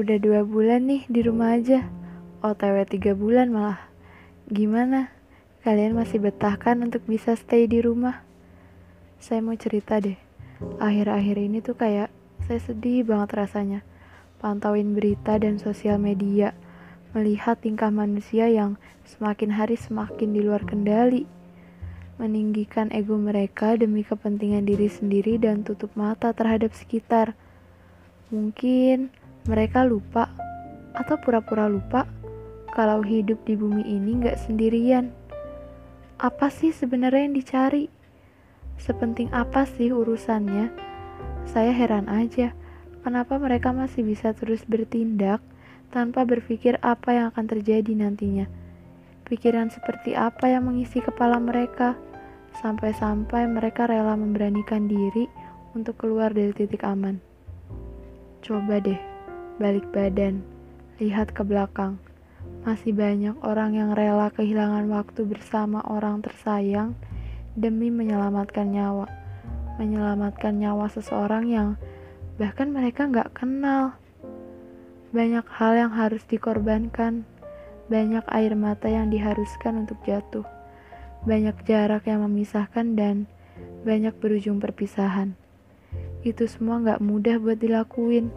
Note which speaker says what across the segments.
Speaker 1: Udah dua bulan nih di rumah aja. OTW tiga bulan malah. Gimana? Kalian masih betah kan untuk bisa stay di rumah? Saya mau cerita deh. Akhir-akhir ini tuh kayak saya sedih banget rasanya. Pantauin berita dan sosial media. Melihat tingkah manusia yang semakin hari semakin di luar kendali. Meninggikan ego mereka demi kepentingan diri sendiri dan tutup mata terhadap sekitar. Mungkin mereka lupa atau pura-pura lupa kalau hidup di bumi ini nggak sendirian. Apa sih sebenarnya yang dicari? Sepenting apa sih urusannya? Saya heran aja, kenapa mereka masih bisa terus bertindak tanpa berpikir apa yang akan terjadi nantinya. Pikiran seperti apa yang mengisi kepala mereka, sampai-sampai mereka rela memberanikan diri untuk keluar dari titik aman. Coba deh, balik badan, lihat ke belakang. Masih banyak orang yang rela kehilangan waktu bersama orang tersayang demi menyelamatkan nyawa. Menyelamatkan nyawa seseorang yang bahkan mereka nggak kenal. Banyak hal yang harus dikorbankan, banyak air mata yang diharuskan untuk jatuh, banyak jarak yang memisahkan dan banyak berujung perpisahan. Itu semua gak mudah buat dilakuin,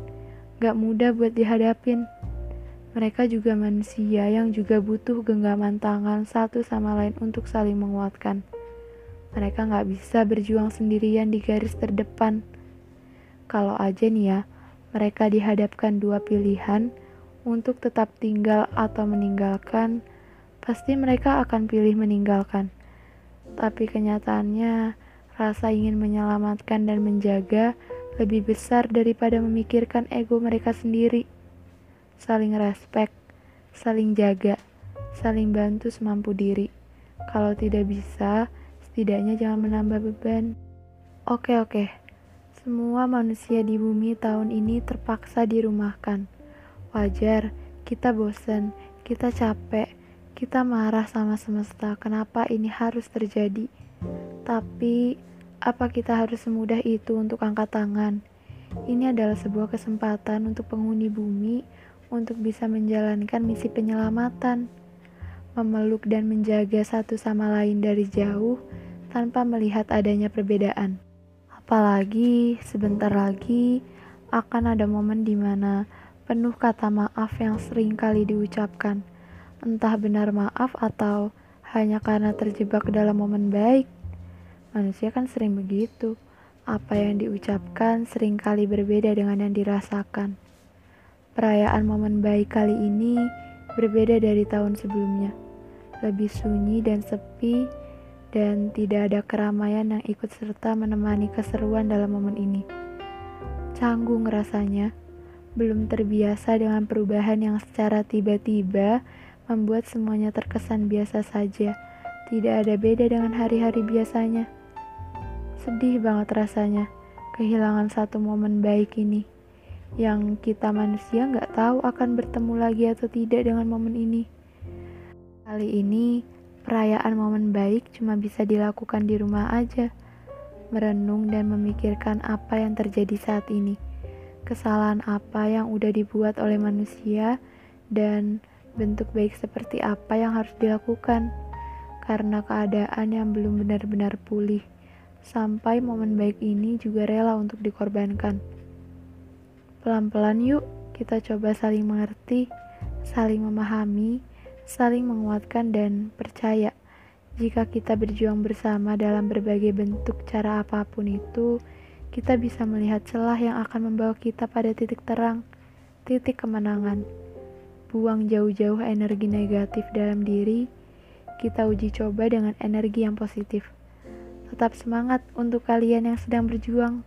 Speaker 1: gak mudah buat dihadapin. Mereka juga manusia yang juga butuh genggaman tangan satu sama lain untuk saling menguatkan. Mereka gak bisa berjuang sendirian di garis terdepan. Kalau aja nih ya, mereka dihadapkan dua pilihan untuk tetap tinggal atau meninggalkan, pasti mereka akan pilih meninggalkan. Tapi kenyataannya, Rasa ingin menyelamatkan dan menjaga lebih besar daripada memikirkan ego mereka sendiri. Saling respek, saling jaga, saling bantu semampu diri. Kalau tidak bisa, setidaknya jangan menambah beban. Oke, oke. Semua manusia di bumi tahun ini terpaksa dirumahkan. Wajar, kita bosan, kita capek, kita marah sama semesta. Kenapa ini harus terjadi? Tapi, apa kita harus semudah itu untuk angkat tangan? Ini adalah sebuah kesempatan untuk penghuni bumi untuk bisa menjalankan misi penyelamatan, memeluk dan menjaga satu sama lain dari jauh tanpa melihat adanya perbedaan. Apalagi sebentar lagi akan ada momen di mana penuh kata maaf yang sering kali diucapkan, entah benar maaf atau hanya karena terjebak dalam momen baik. Manusia kan sering begitu. Apa yang diucapkan sering kali berbeda dengan yang dirasakan. Perayaan momen baik kali ini berbeda dari tahun sebelumnya. Lebih sunyi dan sepi dan tidak ada keramaian yang ikut serta menemani keseruan dalam momen ini. Canggung rasanya, belum terbiasa dengan perubahan yang secara tiba-tiba membuat semuanya terkesan biasa saja. Tidak ada beda dengan hari-hari biasanya. Sedih banget rasanya kehilangan satu momen baik ini. Yang kita manusia nggak tahu akan bertemu lagi atau tidak dengan momen ini. Kali ini perayaan momen baik cuma bisa dilakukan di rumah aja, merenung dan memikirkan apa yang terjadi saat ini, kesalahan apa yang udah dibuat oleh manusia, dan bentuk baik seperti apa yang harus dilakukan. Karena keadaan yang belum benar-benar pulih sampai momen baik ini juga rela untuk dikorbankan. Pelan-pelan yuk, kita coba saling mengerti, saling memahami, saling menguatkan dan percaya. Jika kita berjuang bersama dalam berbagai bentuk cara apa pun itu, kita bisa melihat celah yang akan membawa kita pada titik terang, titik kemenangan. Buang jauh-jauh energi negatif dalam diri, kita uji coba dengan energi yang positif. Tetap semangat untuk kalian yang sedang berjuang.